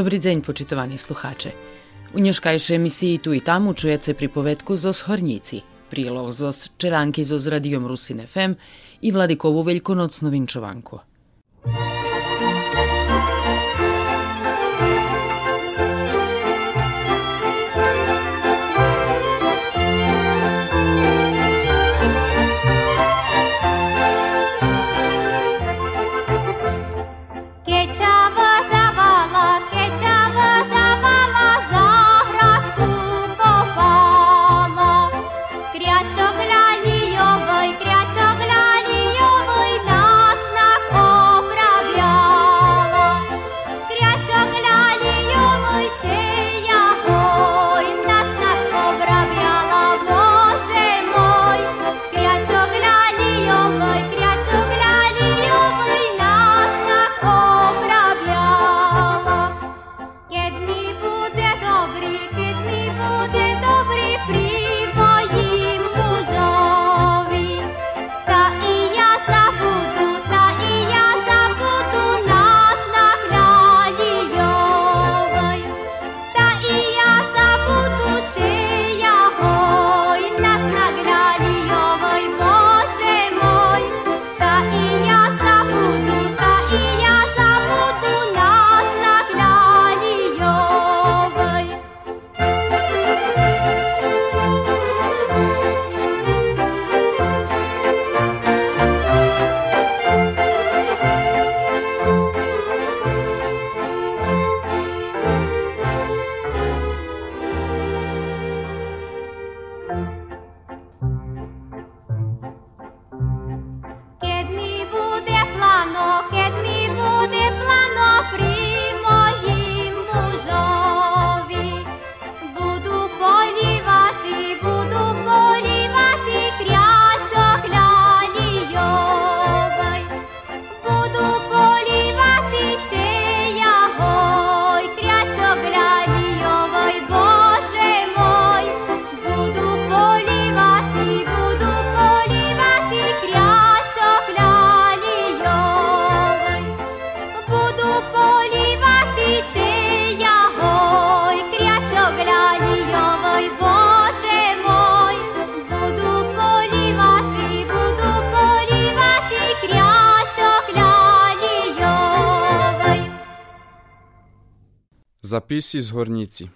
Dobri dzień, počitovani słuchacze. U njuškajšej emisiji Tu i tamu čujete pripovetku zos Hornjici, prilog zos Čeranki zos Radijom Rusin FM i Vladikovu Veljko Novinčovanko. Записи з горніці.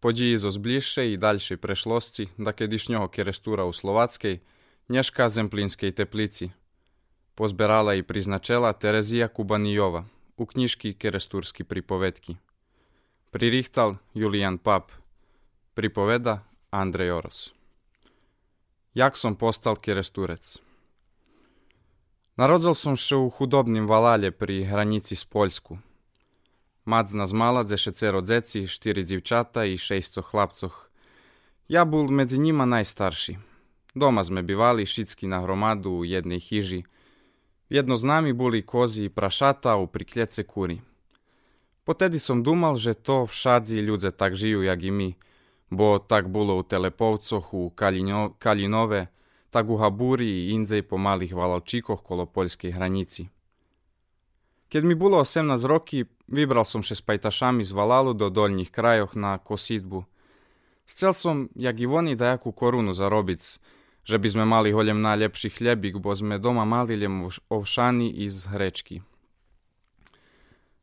Події зо зближшої і дальшої прешлості до кедішнього керестура у Словацькій, Нєшка Земплінській теплиці. Позбирала і призначила Терезія Кубанійова у книжці Керестурські приповедки. Приріхтал Юліян Пап. Приповеда Андрей Орос. Як сом постал керестурець? Народзал сом ще у худобнім валалі при границі з Польську – Мацна змала дзе шецеро дзеці, шtyri дівчата і шесто хлапцох. Ja bol medzi nima najstarší. Doma sme bývali všetky na hromadu u jednej chyži. Jedno z nami boli kozy i prašata u prikljece kuri. Potedi som dumal, že to všadzi ľudze tak žijú, jak i my, bo tak bolo u Telepovcoch, u Kalino, Kalinove, tak u Haburi i indzej po malých valavčíkoch kolo poľskej hranici. Keď mi bolo 18 roky, vybral som še s pajtašami z Valalu do doľnіх krajoch na kositbu. Chcel som, jak i oni, dajakú korunu zarobiť, že by sme mali holem najlepší chliebik, bo sme doma mali lem ovšany i z hrečky.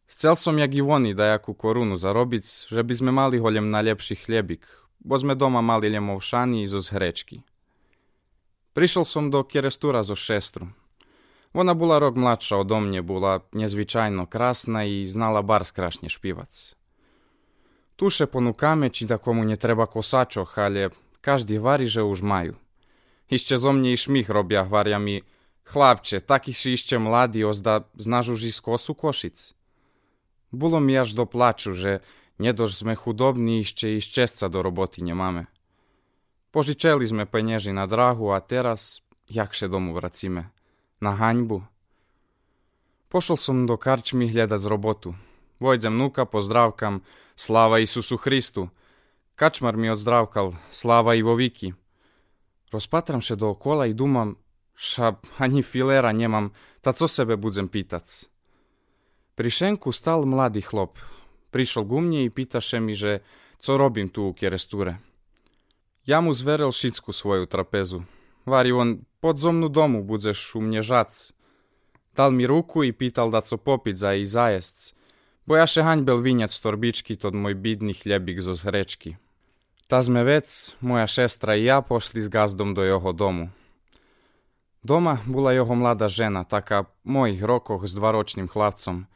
Chcel som, jak i oni, dajakú korunu zarobiť, že by sme mali holem najlepší chliebik, bo sme doma mali ljemovšani zo zhrečki. Prišiel som do Kerestúra zo šestru. Вона була рок младша одо mnie, була незвичайно красна і знала бар скрашне шпіваc. Туше понукаме, чи такому не треба косачок, але każdy wari, że już maju. Iście zo mnie i szmich robia gwaria mi, chlapcze, taki si iście mladi, ozda znasz już i z kosu koszyc. Було mi aż do plaču, że nie dość sme chudobni iście i szczesca do roboty nie mamy. Pożyczeli sme penježi na drahu, a teraz jak się domu wracimy? на ганьбу. Пошел сам до карчми gledat robotu. Vojdem nuka, pozdravkam, slava Isusu Hristu. Kačmar mi odzdravkal, slava i voviki. Rozpatram še dookola i dumam, ša ani filera njemam, ta co sebe budzem pitac. Pri šenku stal mladi hlop. Prišel gumnje i pitaše mi, že co robim tu u kjeresture. Ja mu zverel šitsku svoju trapezu. Вари он, подзомну дому будзеш u mnie żac. Dal mi ruku i pital da co popić za i zajesc, bo ja się hańbel winiać z torbiczki to mój bidny chlebik zo zreczki. Ta zmewec, moja шестра i ja poszli z gazdom do його domu. Дома була його млада жена, така моїх роках з дворочним хлапцом.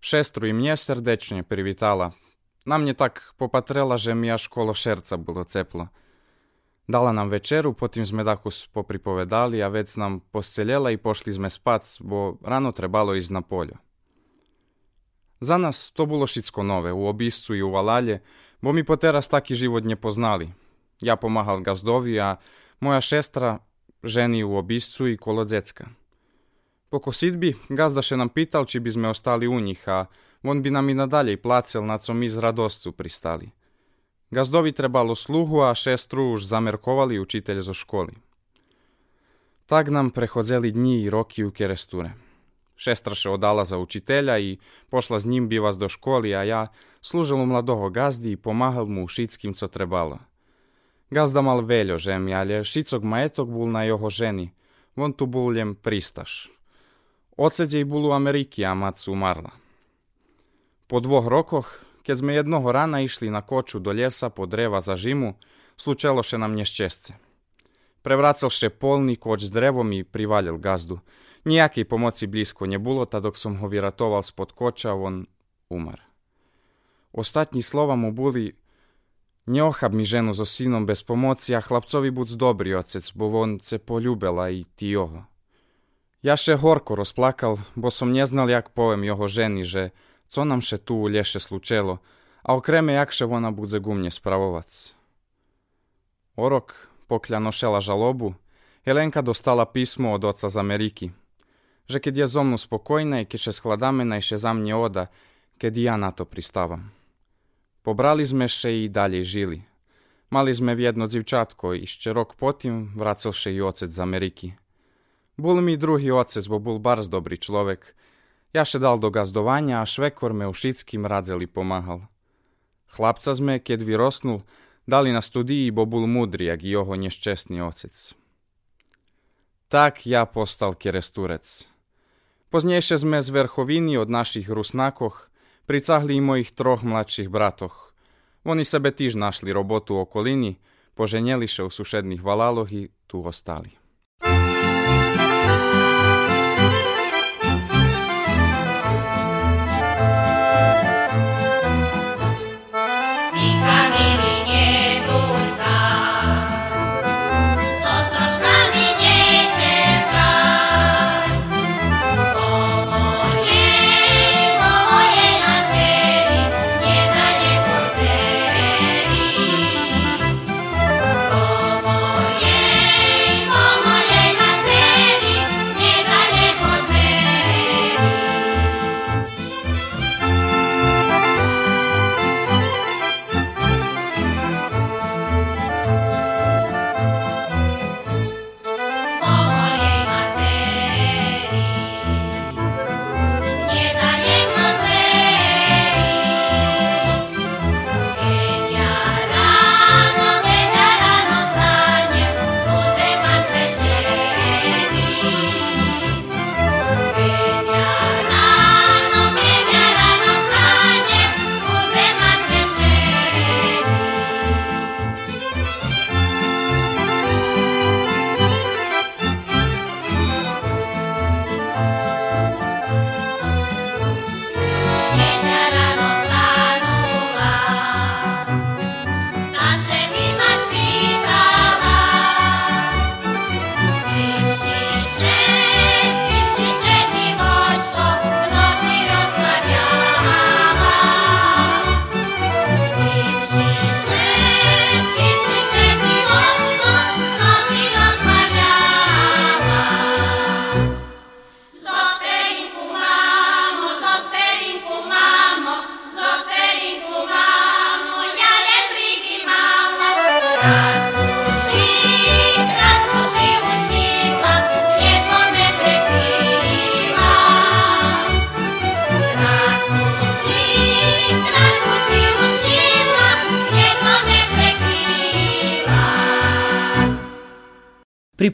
Шестру і мене сердечно привітала. На мені так попатрела, що мені аж коло серця було тепло. Dala nam večeru, potim sme dakus popripovedali, a vec nam posceljela i pošli sme spac, bo rano trebalo ísť na poljo. Za nas to bolo šicko nove, u obiscu i u valalje, bo mi po teraz taki život ne poznali. Ja pomahal gazdovi, a moja šestra ženi u obiscu i kolo dzecka. Po kosidbi gazda še nam pital, či bi sme ostali u njih, a on bi nam i nadalje placel, na co mi z pristali. Gazdovi trebalo sluhu, a šestru už zamerkovali učitelj zo školy. Tak nam prehodzeli dni i roki u keresture. Šestra še odala za učitelja i pošla s njim bivas do školy, a ja služil u mladoho gazdi i pomahal mu u šickim co trebalo. Gazda mal veljo žemi, ali šicog majetok bul na jeho ženi, von tu bul ljem pristaš. Ocec jej bul u Ameriki, a mat su umrla. Po dvoch rokoch Keď sme jednoho rana išli na koču do lesa po dreva za žimu, slučalo še nam nešťastie. Prevracal še polný koč s drevom i privalil gazdu. Nijakej pomoci blisko не було, та док som ho vyratoval spod koča, on umar. Ostatní slova mu boli Neochab mi ženu so synom bez pomoci, a chlapcovi buď dobrý otec, bo on ce poljubela i ti jeho. Ja še horko rozplakal, bo som neznal, jak povem jeho ženi, že co nam się tu лєше случило, а окреме якше вона буде гумні справоваць. Орок покля ношела жалобу, Еленка достала писмо од оца з Америки, že keď je zo mnou spokojné, keď še skladame najše za mne oda, keď ja na to pristávam. Pobrali sme še i dalje žili. Mali sme v jedno dzivčatko i ще rok potim vracel še i ocec z Ameriky. Bol mi druhý ocec, bo bol barz dobrý človek, ja še dal do gazdovania a švekor me u šickim radzeli pomahal. Chlapca sme, keď vyrosnul, dali na studiji, bo bol mudri, jak jeho neščestný ocec. Tak ja postal keresturec. Poznejšie sme z verchoviny od našich rusnakoch pricahli i mojich troch mladších bratoch. Oni sebe tiež našli robotu okolini, poženeli še u sušedných valaloch i tu ostali.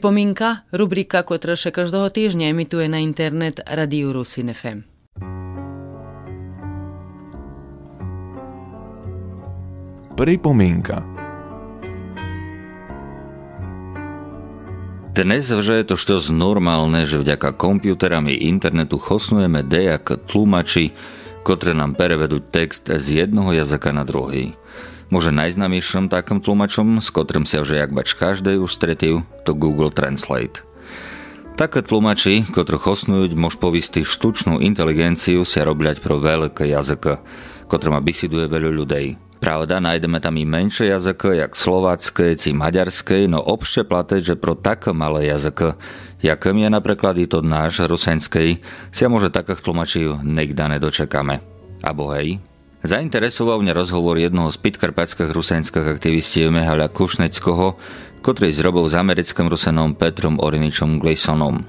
Pripomínka, rubrika, ktorá še každého týždňa emituje na internet Radio Rusin FM. Pripomínka Dnes že je to štos normálne, že vďaka kompjuterami internetu chosnujeme dejak tlumači, ktoré nám prevedú text z jednoho jazyka na druhý. Najznámejším takým tlumačom, s ktorým sa už jak bač každej už stretil, to Google Translate. Také tlumači, ktorí hosnujú, môž povisti štučnú inteligenciu sa robiať pro veľké jazyky, ktoré ma bisiduje veľa ľudí. Pravda, nájdeme tam i menšie jazyky, jak slovácké, či maďarské, no obšte plate, že pro také malé jazyky, jakým je napríklad i to náš rusenský, sa môže takých tlumačí nikda nedočekáme. Abo hej, Zainteresoval mňa rozhovor jednoho z pitkarpatských rusenských aktivistov Mehala Kušneckoho, ktorý zrobil s americkým rusenom Petrom Oriničom Glisonom.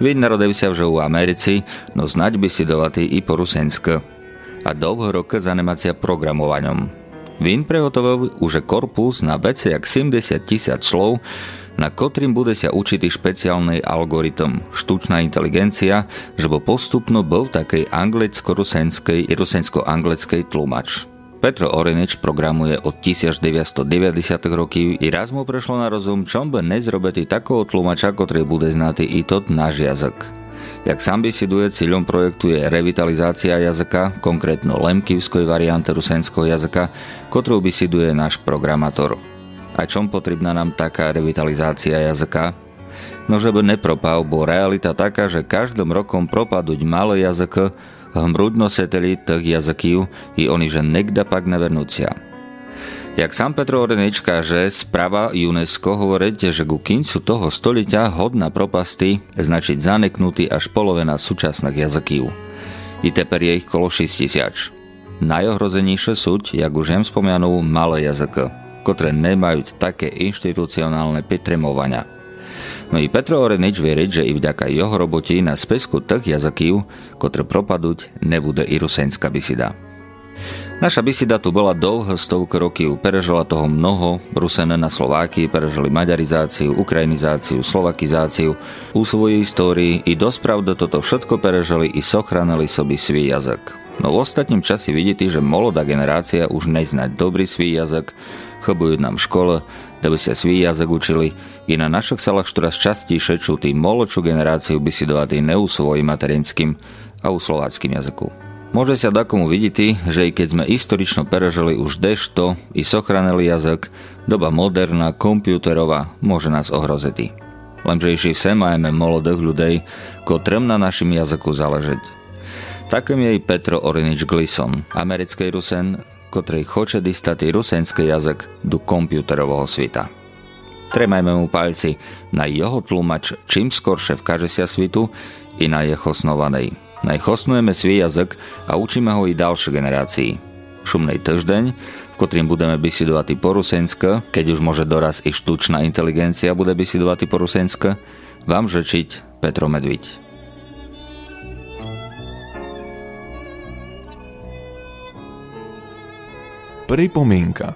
Vid narodil sa v u Americi, no znať by si dovatý i po rusensk. A dlho roka zanimácia programovaním. Vin prehotovil už korpus na veci jak 70 tisíc slov, na ktorým bude sa učiť špeciálny algoritm, štučná inteligencia, že bo postupno bol takej anglicko-rusenskej i rusensko-anglickej tlumač. Petro Orenič programuje od 1990 rokov i raz mu prešlo na rozum, čom by nezrobetý takého tlumača, ktorý bude znatý i tot náš jazyk. Jak sám duje, cíľom projektu je revitalizácia jazyka, konkrétno lemkivskoj variante rusenského jazyka, ktorú duje náš programátor. A čom potrebná nám taká revitalizácia jazyka? No že by nepropal, bo realita taká, že každým rokom propaduť malé jazyky, hmrudno seteli tých jazykov i oni že nekda pak nevernúcia. Jak sám Petro Orenič kaže, správa UNESCO hovoriť, že ku kincu toho stoliťa hodná propasty značiť zaneknutý až polovina súčasných jazykov. I teper je ich kolo 6 tisíc. Najohrozenejšie sú, jak už jem spomenul, malé jazyky ktoré nemajú také inštitucionálne pitremovania. No i Petro Orenič veriť, že i vďaka jeho roboti na spesku tých jazykov, ktoré propadúť, nebude i rusenská bisida. Naša bisida tu bola dlho stovky rokov, prežila toho mnoho, Rusené na Slováky prežili maďarizáciu, ukrajinizáciu, slovakizáciu, u svojej histórii i dosť pravda toto všetko prežili i sochranili sobi svý jazyk. No v ostatním časi vidíte, že molodá generácia už neznať dobrý svý jazyk, chobujú nám v škole, da by sa svý jazyk učili, i na našich salách čoraz častejšie čutí moločú generáciu by si dovatý neu svojim materinským a u slováckým jazyku. Môže sa takomu vidíti, že i keď sme historično prežili už dešto i sochranili jazyk, doba moderná, komputerová môže nás ohroziť. Lenže iši vse majeme molodých ľudí, kotrem na našim jazyku záležeť. Takým je i Petro Orinič Glisson, americký Rusen, chce dostať rusenský jazyk do komputerového sveta. Tremajme mu palci na jeho tlumač čím skoršie v sa svitu i na jeho snovanej. Najchosnujeme svій jazyk a učíme ho i ďalšej generácii. Šumnej týždeň, v ktorým budeme bisidovať po rusensk, keď už môže doraz i štučná inteligencia bude bisidovať po rusensk, vám žečiť Petro Medviť. pripominka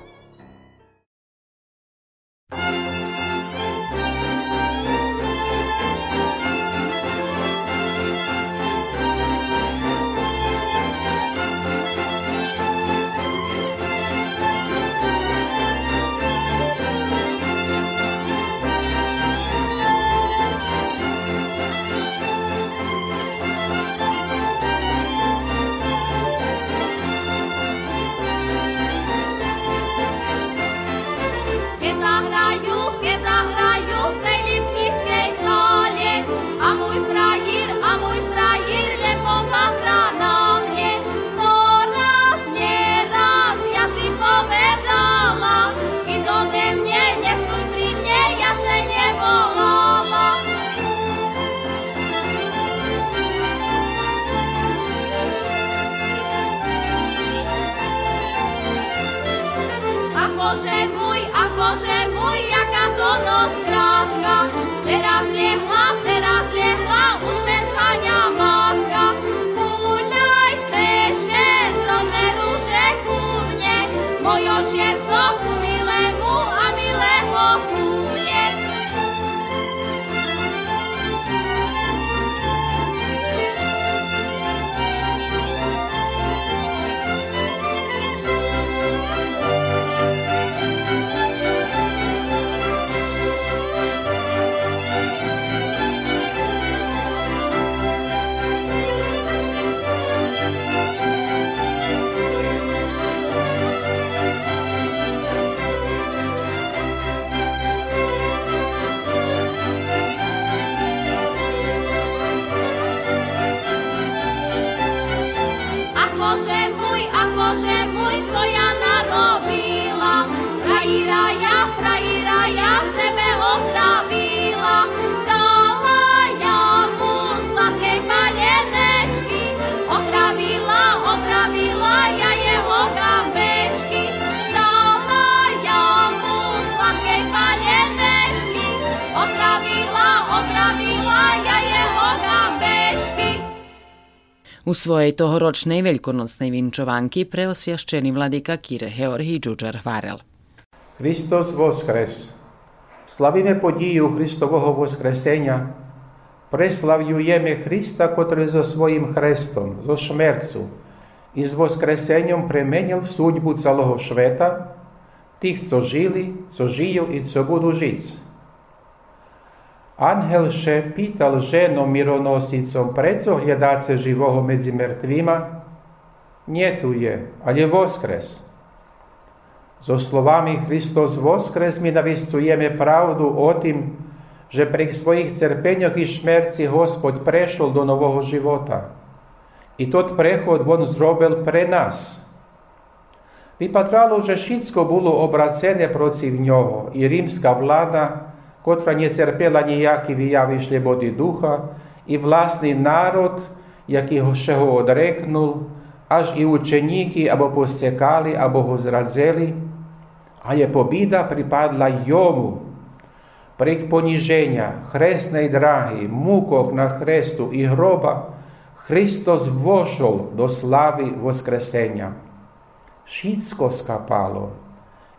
U svojej tohoročnej veľkonočnej vinčovanky preosviaščený vladyka Kire Georgij Džuđar Varel. Христос Воскрес! Славíme подію Христового Воскресення, преславлюємо Христа, котрий за своїм хрестом, за смерцю і з Воскресенням применяв судьбу цілого швета, тих, co жили, co žijú і co будуть жити. Anhel šepital ženo mironosicom, predzohľadá se živoho medzi mŕtvýma? Nie tu je, ale voskres. So slovami Hristos voskres mi naviscujeme pravdu o tim, že pri svojih crpenjoh i šmerci Gospod prešol do nového života. I tot prehod on zrobil pre нас. Bi patralo, že šitsko було обрацене protiv njovo i rimska vlada koja nije cerpela ніякі вияви шлебоди духа, і власний народ, який його одрекнув, аж і ученіки або посекали, або го зрадзели, але побіда припадла йому. Прик поніження, хресної драги, мукок на хресту і гроба, Христос вошов до слави Воскресення. Шіцко скапало,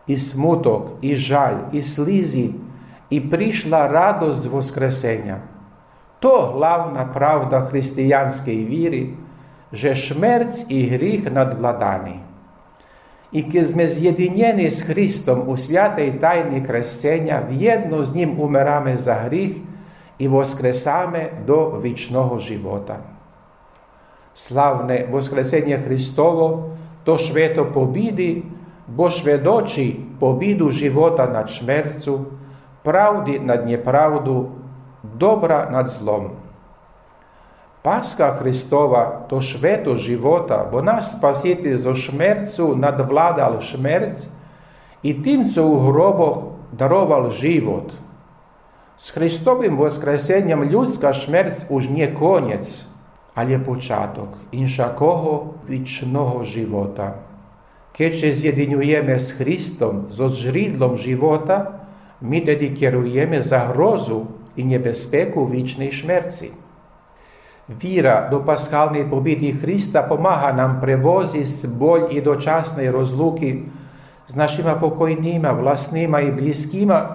і смуток, і жаль, і слізі i prišla radosť voskresenia. To hlavná pravda hristijanskej víry, že šmerc i hrych nadvladaný. І ми з'єднані з Христом у святій тайні крещення, в'єдно з Ним умираме за гріх і воскресаме до вічного живота. Славне Воскресення Христово, то швето побіди, бо шведочі побіду живота над смертю, правди над неправду, добра над злом. Пасха Христова то швето живота, бо наш Спаситель зо шмерцю надвладал шмерць і тим, що у гробах дарував живот. З Христовим Воскресенням людська смерть уж не конець, але початок іншакого вічного живота. Кече з'єдинюємо з Христом, зо жрідлом живота, ми тоді керуємо загрозу і небезпеку вічної смерті. Віра до пасхальної побіди Христа помага нам привозити боль і дочасної розлуки з нашими покойними, власними і близькими,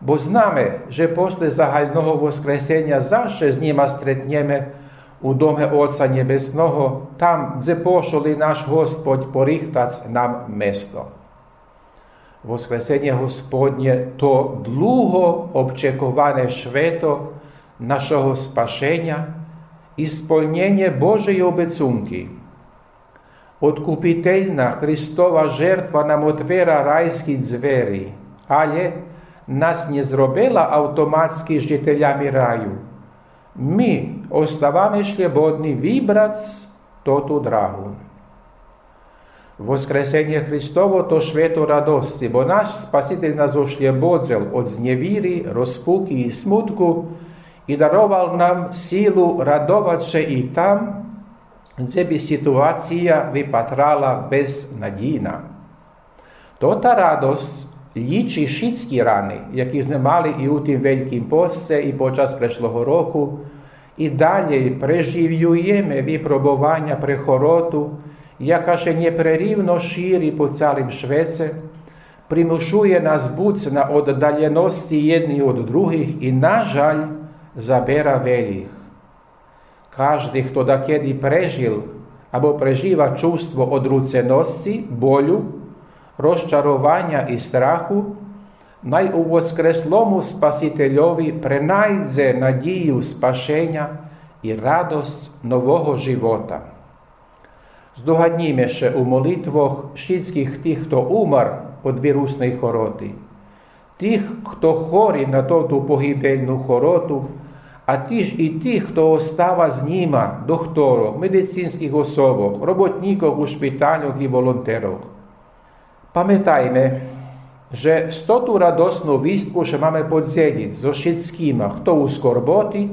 бо знаємо, що після загального воскресення завжди з ними стретнемо у домі Отця Небесного, там, де пошли наш Господь порихтаць нам место. Воскресення Господнє то довго обчекуване швето нашого спашення і сповнення Божої обіцунки. Откупительна Христова жертва нам отвера райські двері, але нас не зробила автоматськи жителями раю. Ми оставаме шлебодні вибраць тоту драгу. Воскресення Христово то свято радості, бо наш Спаситель нас ошєбодзел від зневіри, розпуки і смутку і дарував нам силу радоватися і там, де би ситуація випатрала безнадійна. То та радость лічі шіцькі рани, які знімали і у тим великим постце, і подчас прошлого року, і далі прижив'юємо випробування прихороту, яка ще непрерівно ширі по цілім Швеці, примушує нас бути на оддаленості єдні від других і, на жаль, забера веліх. Кожен, хто докеді пережив або пережива чувство одруценості, болю, розчарування і страху, най у воскреслому Спасителеві принайдзе надію спашення і радость нового живота здогаднімеше у молитвах шіцьких тих, хто умер від вірусної хороти, тих, хто хорі на тоту погибельну хороту, а ті ж і тих, хто остава з німа, докторів, медицинських особах, роботників у шпиталях і волонтерах. Пам'ятайме, що стоту радосну вістку, що маємо подзеліць зо шіцькіма, хто у скорботі,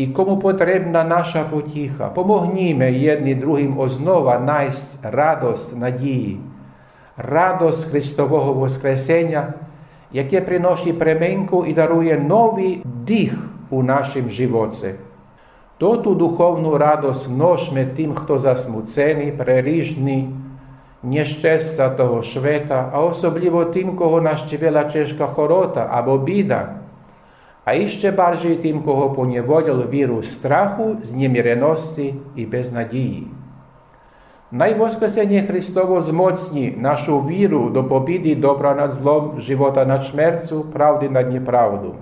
i komu potrebna naša potiha. Pomognime jedni drugim oznova najst radost надії, radost Христового Воскресення, яке приноші пременку і дарує новий дих у нашим живоці. Тоту духовну радость ношме тим, хто засмуцений, приріжний, нещастя того швета, а особливо тим, кого нас чвела чешка хорота або біда – a jeszcze bardziej tym, kogo poniewolił wirus strachu, zniemiereności i beznadzieji. Najwoskresenie Chrystowo wzmocni naszą wiru do pobiedy dobra nad zlom, żywota nad śmiercią, prawdy nad nieprawdą.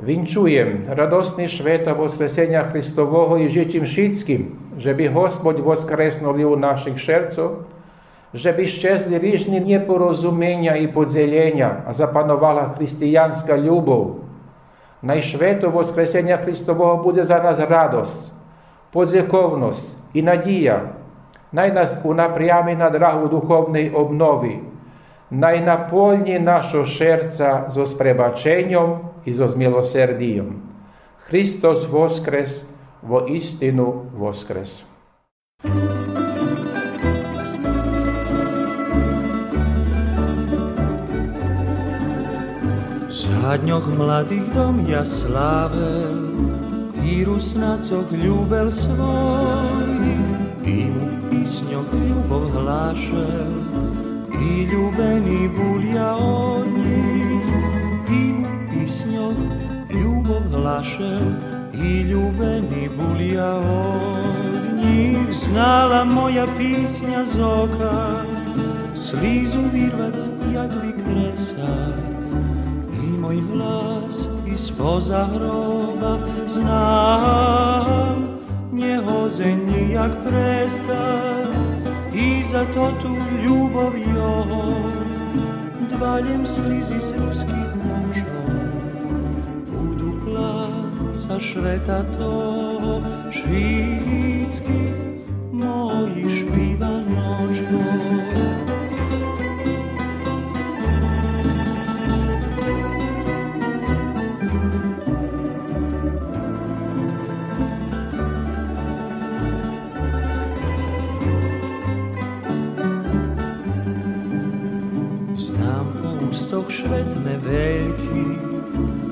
Wieńczuję radosny świata Woskresenia Chrystowego i życzę wszystkim, żeby Господь woskresnął w naszych sercach, żeby щезли різні непорозуміння і поділення, а запанувала християнська любов. Найшвидше Воскресення Христового буде за нас радость, подзяковність і надія. Най нас унапрями на драгу духовної обнови, най наповні нашого серця зо спребаченням і зо змилосердієм. Христос воскрес, во істину воскрес. Zadnjog mladih dom ja slavel I rusnacog ljubel svojih I mu pisnjog ljubov hlašel I ljubeni bulja od njih I mu pisnjog ljubov hlašel I ljubeni bulja od njih Znala moja pisnja zoka Slizu virvac jagli kresaj môj hlas i spoza hroba znám. Nehoze nijak prestať i za to tu ľubov jeho dvaljem slizi z ruských mužov. Budú pláca šveta toho švíckých mojich špíva nočkov. Ústoch švetme veľký,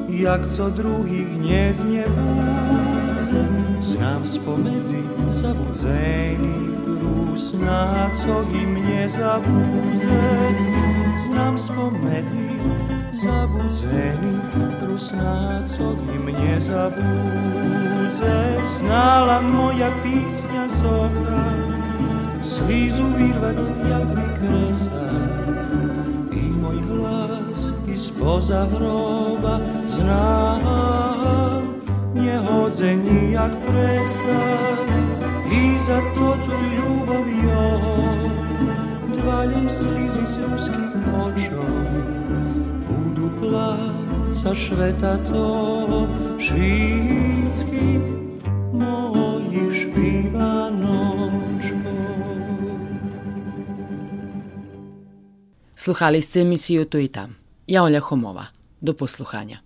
jak co druhých neznebúdze, znám spomedzi zabudzených rúsnácok im nezabúdze. Znám spomedzi zabudzených rusnácok im nezabúdze. Znala moja písňa z oka, slízu vyrvať, jak vykresať spoza hroba znám. Nehodze nijak prestať i za toto ľubov jeho dvaľom slízy z ruských očov budú pláca šveta toho švíckých mojich špívanov. Sluhali ste emisiju Tu i tam. Jaolja Homova. Do posluhanja.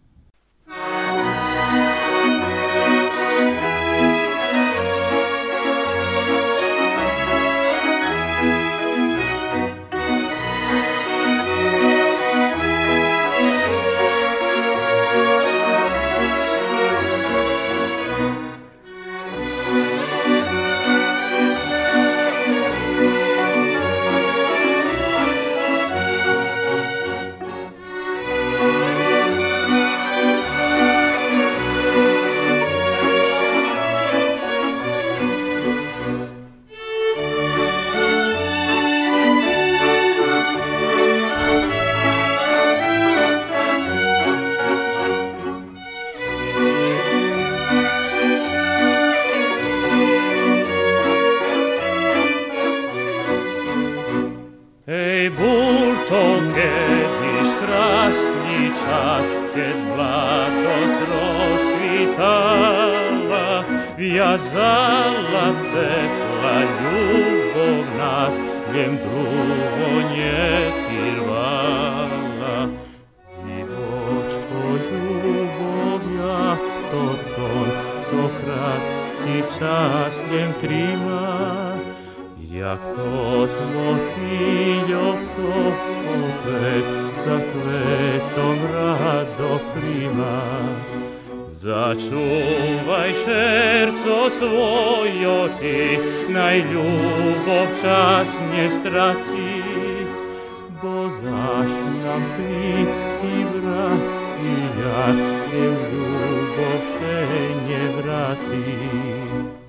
Zala cepla ljubov nas, vjem drugo nje pirvala. Dziwoczko ljubowja, to co, co kratki czas wiem trima, jak to motyliok, co opet za kwetom rado prima. Začúvaj šerco svojo ty, naj ľubov čas nestrací, bo zaš nám plitky vracia, je ľubov vše nevrací. Sedzeli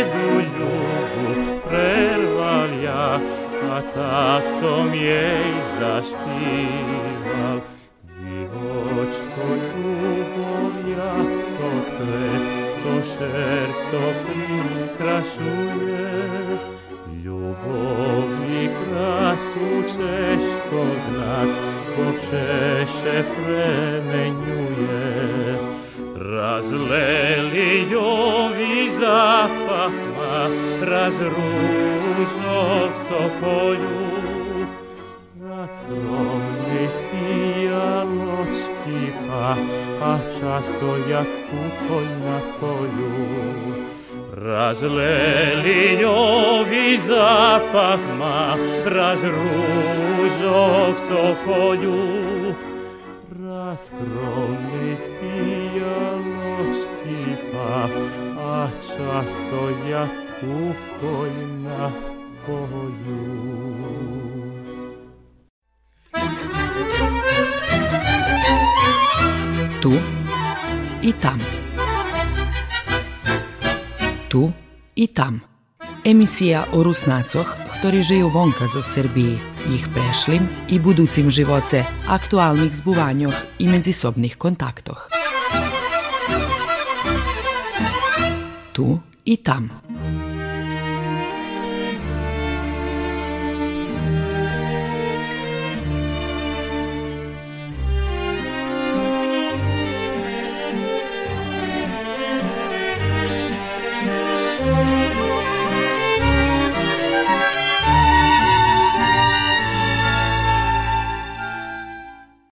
bešedu ľubu prerval ja, a tak som jej zašpíval. Divočko ľubovia, to tkve, co šerco prikrašuje, Любові красу чешко знаць, бо вшеше пременює. Разлели йові запахма, разрушок топою, Разгромних фіяночки, а, а часто як куколь на полю. Разлели йові запахма, разрушок топою, Разгромних фіяночки, a často jak kúkoľ na poju. Tu i tam. Tu i tam. Emisija o Rusnacoch, ktorí žijú vonka zo Srbiji, ich prešlim i buducim živoce, aktualnih zbuvanjoh i medzisobnih kontaktoh. Tu i tam.